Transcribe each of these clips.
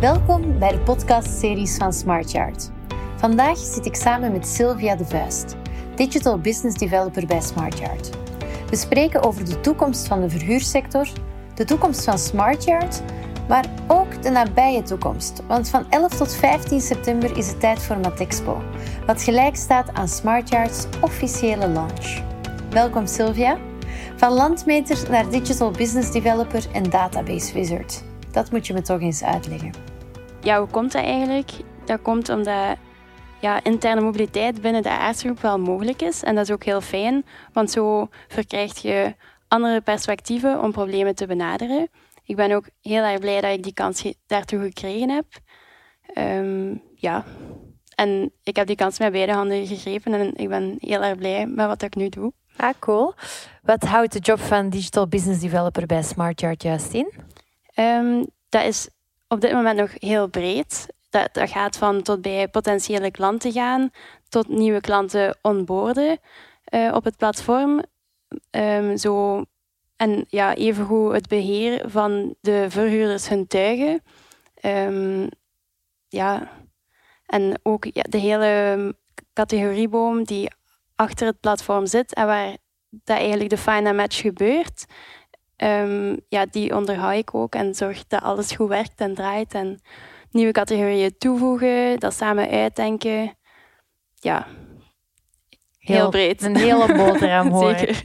Welkom bij de podcastseries van SmartYard. Vandaag zit ik samen met Sylvia de Vuist, Digital Business Developer bij SmartYard. We spreken over de toekomst van de verhuursector, de toekomst van SmartYard, maar ook de nabije toekomst. Want van 11 tot 15 september is het tijd voor Matexpo, wat gelijk staat aan SmartYard's officiële launch. Welkom Sylvia. Van landmeter naar Digital Business Developer en Database Wizard. Dat moet je me toch eens uitleggen. Ja, hoe komt dat eigenlijk? Dat komt omdat ja, interne mobiliteit binnen de aardsgroep wel mogelijk is. En dat is ook heel fijn, want zo verkrijg je andere perspectieven om problemen te benaderen. Ik ben ook heel erg blij dat ik die kans daartoe gekregen heb. Ehm, ja, en ik heb die kans met beide handen gegrepen en ik ben heel erg blij met wat ik nu doe. Ah, cool. Wat houdt de job van Digital Business Developer bij SmartYard juist in? Um, dat is op dit moment nog heel breed. Dat, dat gaat van tot bij potentiële klanten gaan, tot nieuwe klanten onboorden uh, op het platform. Um, zo, en ja, evengoed het beheer van de verhuurders hun tuigen. Um, ja, en ook ja, de hele categorieboom die achter het platform zit en waar dat eigenlijk de fine match gebeurt. Um, ja, die onderhoud ik ook en zorg dat alles goed werkt en draait. En nieuwe categorieën toevoegen, dat samen uitdenken. Ja, heel, breed. Een hele boterham hoor. Zeker.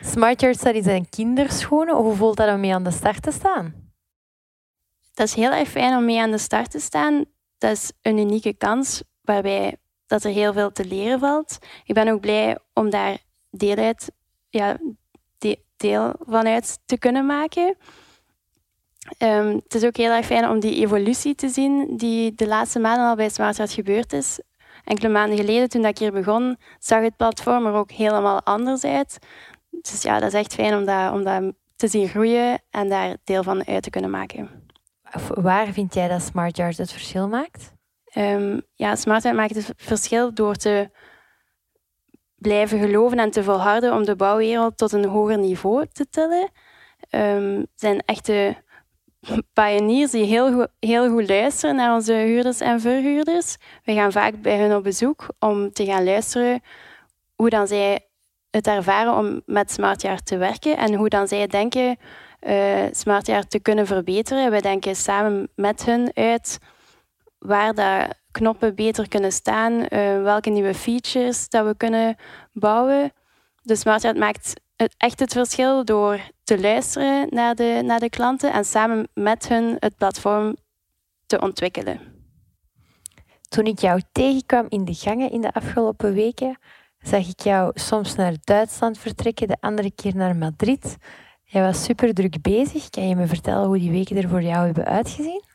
Smart Study zijn kinderschoenen. Hoe voelt dat om mee aan de start te staan? Dat is heel erg fijn om mee aan de start te staan. Dat is een unieke kans waarbij dat er heel veel te leren valt. Ik ben ook blij om daar deel uit, ja, deel vanuit te kunnen maken. Um, het is ook heel erg fijn om die evolutie te zien die de laatste maanden al bij SmartHeart gebeurd is. Enkele maanden geleden, toen ik hier begon, zag het platform er ook helemaal anders uit. Dus ja, dat is echt fijn om dat, om dat te zien groeien en daar deel van uit te kunnen maken. Waar vind jij dat SmartYard het verschil maakt? Um, ja, SmartYard maakt het verschil door te blijven geloven en te volharden om de bouwwereld tot een hoger niveau te tillen. Um, zijn echte pioniers die heel goed, luisteren naar onze huurders en verhuurders. We gaan vaak bij hen op bezoek om te gaan luisteren hoe dan zij het ervaren om met SmartJaar te werken en hoe dan zij denken uh, SmartJaar te kunnen verbeteren. We denken samen met hen uit waar dat knoppen beter kunnen staan, uh, welke nieuwe features dat we kunnen bouwen. Dus SmartJaar maakt het, echt het verschil door te luisteren naar de, naar de klanten en samen met hun het platform te ontwikkelen. Toen ik jou tegenkwam in de gangen in de afgelopen weken, zag ik jou soms naar Duitsland vertrekken, de andere keer naar Madrid. Jij was super druk bezig. Kan je me vertellen hoe die weken er voor jou hebben uitgezien?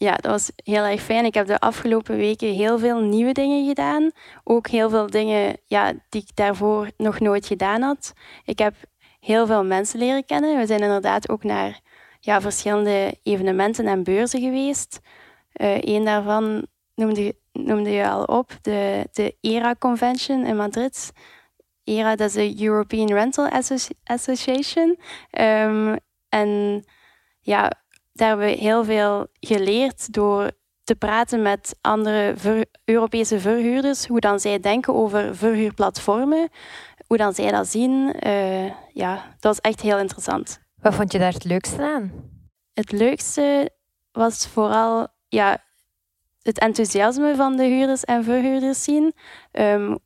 Ja, dat was heel erg fijn. Ik heb de afgelopen weken heel veel nieuwe dingen gedaan. Ook heel veel dingen ja, die ik daarvoor nog nooit gedaan had. Ik heb heel veel mensen leren kennen. We zijn inderdaad ook naar ja, verschillende evenementen en beurzen geweest. Een daarvan noemde, noemde je al op, de, de ERA Convention in Madrid. ERA, dat is de European Rental Association. Um, en ja, daar hebben we heel veel geleerd door te praten met andere Europese verhuurders, hoe dan zij denken over verhuurplatformen, hoe dan zij dat zien. Uh, ja, dat was echt heel interessant. Wat vond je daar het leukste aan? Het leukste was vooral ja, het enthousiasme van de huurders en verhuurders zien. Um,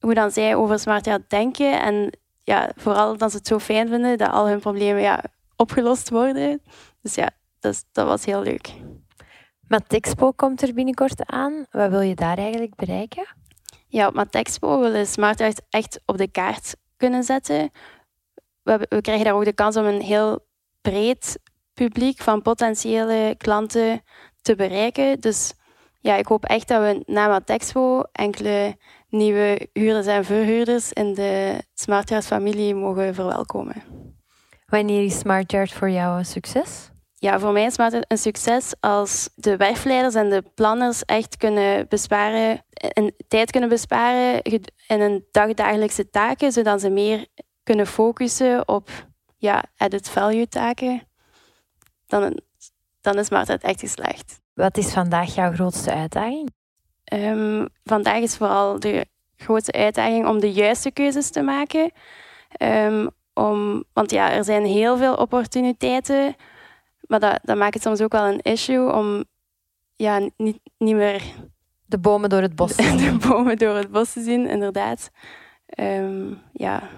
hoe dan zij over smart denken en ja, vooral dat ze het zo fijn vinden dat al hun problemen ja, opgelost worden. Dus ja, dat, dat was heel leuk. Matexpo komt er binnenkort aan. Wat wil je daar eigenlijk bereiken? Ja, op Matexpo willen Smart echt op de kaart kunnen zetten. We, we krijgen daar ook de kans om een heel breed publiek van potentiële klanten te bereiken. Dus ja, ik hoop echt dat we na Matexpo enkele nieuwe huurders en verhuurders in de SmartYard familie mogen verwelkomen. Wanneer is SmartYard voor jou een succes? Ja, voor mij is het een succes als de werfleiders en de planners echt kunnen besparen, en tijd kunnen besparen in hun dagdagelijkse taken, zodat ze meer kunnen focussen op ja, added value taken. Dan dan is SmartArt echt geslaagd. Wat is vandaag jouw grootste uitdaging? Um, vandaag is vooral de grootste uitdaging om de juiste keuzes te maken. Um, om, want ja, er zijn heel veel opportuniteiten, maar dat, dat maakt het soms ook wel een issue om ja, niet, niet meer... De bomen door het bos te zien. De bomen door het bos te zien, inderdaad. Um, ja.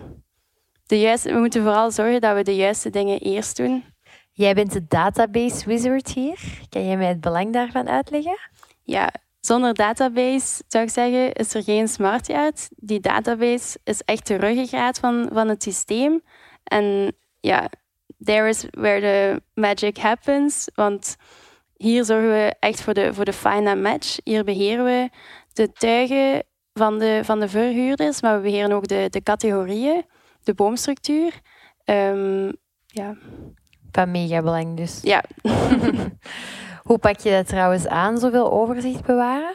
de juiste, we moeten vooral zorgen dat we de juiste dingen eerst doen. Jij bent de database wizard hier. Kan jij mij het belang daarvan uitleggen? Ja, zonder database zou ik zeggen, is er geen smartyard. Die database is echt de ruggengraat van, van het systeem. En ja, there is where the magic happens. Want hier zorgen we echt voor de, voor de fine match. Hier beheren we de tuigen van de, van de verhuurders, maar we beheren ook de, de categorieën, de boomstructuur. Um, ja. Van mega belang dus. Ja. Hoe pak je dat trouwens aan, zoveel overzicht bewaren?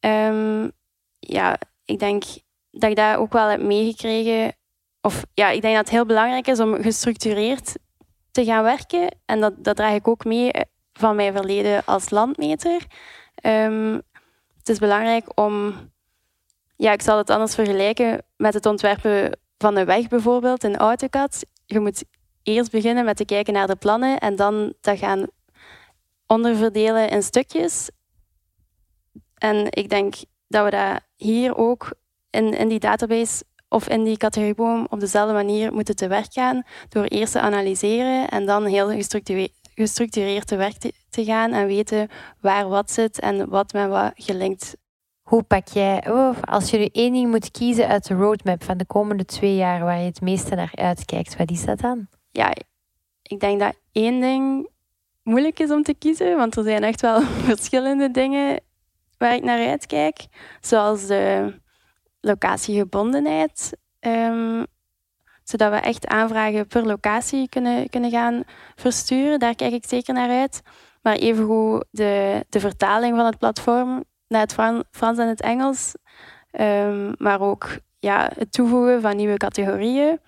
Um, ja, ik denk dat ik dat ook wel heb meegekregen. Of ja, ik denk dat het heel belangrijk is om gestructureerd te gaan werken. En dat, dat draag ik ook mee van mijn verleden als landmeter. Um, het is belangrijk om, ja, ik zal het anders vergelijken met het ontwerpen van een weg bijvoorbeeld in AutoCAD. Je moet eerst beginnen met te kijken naar de plannen en dan dat gaan onderverdelen in stukjes. En ik denk dat we dat hier ook in, in die database of in die categorieboom op dezelfde manier moeten te werk gaan. Door eerst te analyseren en dan heel gestructureerd te werk te, gaan en weten waar wat zit en wat met wat gelinkt. Hoe pak jij, oh, als je nu één ding moet kiezen uit de roadmap van de komende twee jaar waar je het meeste naar uitkijkt, wat is dat dan? Ja, ik denk dat één ding moeilijk is om te kiezen, want er zijn echt wel verschillende dingen waar ik naar uitkijk, zoals de locatiegebondenheid. Um, zodat we echt aanvragen per locatie kunnen, kunnen gaan versturen. Daar kijk ik zeker naar uit. Maar evengoed de, de vertaling van het platform naar het Frans en het Engels. Um, maar ook ja, het toevoegen van nieuwe categorieën.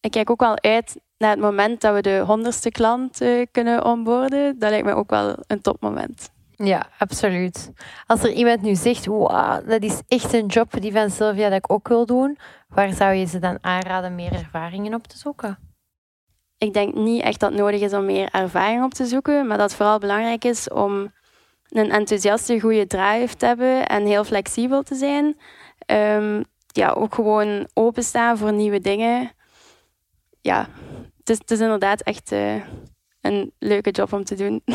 Ik kijk ook wel uit naar het moment dat we de honderdste klant uh, kunnen onboorden. Dat lijkt me ook wel een topmoment. Ja, absoluut. Als er iemand nu zegt, wow, dat is echt een job die van Sylvia dat ik ook wil doen, waar zou je ze dan aanraden meer ervaringen op te zoeken? Ik denk niet echt dat het nodig is om meer ervaring op te zoeken, maar dat het vooral belangrijk is om een enthousiaste, goede drive te hebben en heel flexibel te zijn. Um, ja, ook gewoon openstaan voor nieuwe dingen. Ja, is, het is inderdaad echt uh, een leuke job om te doen.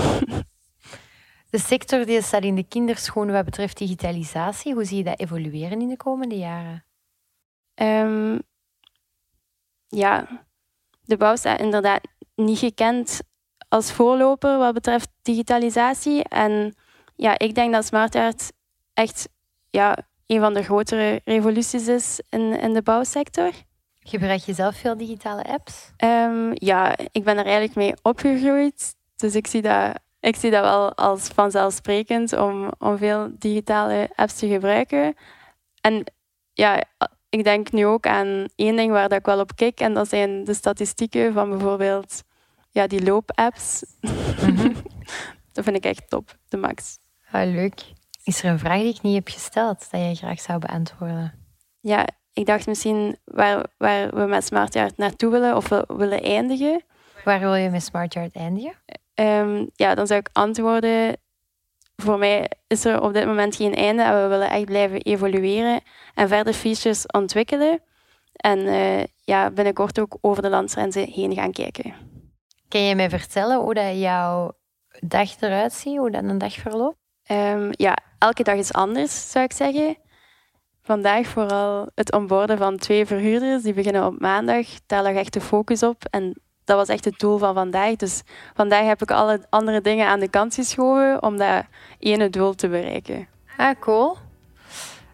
De sector die staat in de kinderschoenen wat betreft digitalisatie. Hoe zie je dat evolueren in de komende jaren? Um, ja, de bouw staat inderdaad niet gekend als voorloper wat betreft digitalisatie. En ja, ik denk dat smart art echt ja, een van de grotere revoluties is in, in de bouwsector. Gebruik je zelf veel digitale apps? Um, ja, ik ben er eigenlijk mee opgegroeid. Dus ik zie dat ik zie dat wel als vanzelfsprekend om, om veel digitale apps te gebruiken. En ja, ik denk nu ook aan één ding waar dat ik wel op kijk, en dat zijn de statistieken van bijvoorbeeld ja, die loopapps. Mm dat vind ik echt top, de max. Ah, leuk. Is er een vraag die ik niet heb gesteld, dat jij graag zou beantwoorden? Ja, ik dacht misschien waar, waar we met SmartYard naartoe willen of we willen eindigen. Waar wil je met SmartYard eindigen? Um, ja, dan zou ik antwoorden. Voor mij is er op dit moment geen einde en we willen echt blijven evolueren en verder features ontwikkelen. En uh, ja, binnenkort ook over de landsgrenzen heen gaan kijken. Kan je mij vertellen hoe dat jouw dag eruit ziet, hoe dat een dag verloopt? Um, ja, elke dag is anders, zou ik zeggen. Vandaag vooral het onboorden van twee verhuurders. Die beginnen op maandag. Daar lag echt de focus op. En dat was echt het doel van vandaag. Dus vandaag heb ik alle andere dingen aan de kant geschoven om dat ene doel te bereiken. Ah, cool.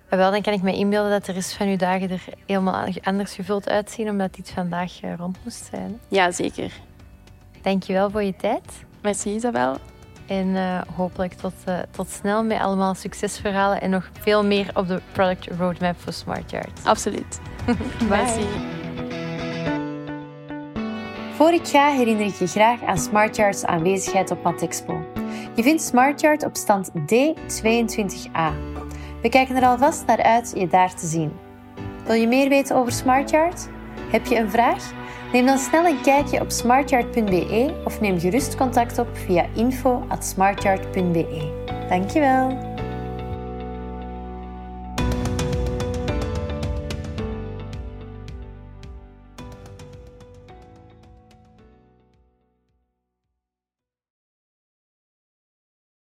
Wel, dan kan ik me inbeelden dat de rest van uw dagen er helemaal anders gevuld uitzien, omdat dit vandaag eh, rond moest zijn. Ja, zeker. Dankjewel voor je tijd. Merci Isabel. En uh, hopelijk tot, uh, tot snel met allemaal succesverhalen en nog veel meer op de product roadmap voor Smart Yard. Absoluut. Merci. Voor ik ga herinner ik je graag aan SmartYard's aanwezigheid op Matexpo. Je vindt SmartYard op stand D22A. We kijken er alvast naar uit je daar te zien. Wil je meer weten over SmartYard? Heb je een vraag? Neem dan snel een kijkje op smartyard.be of neem gerust contact op via info.smartyard.be. Dankjewel!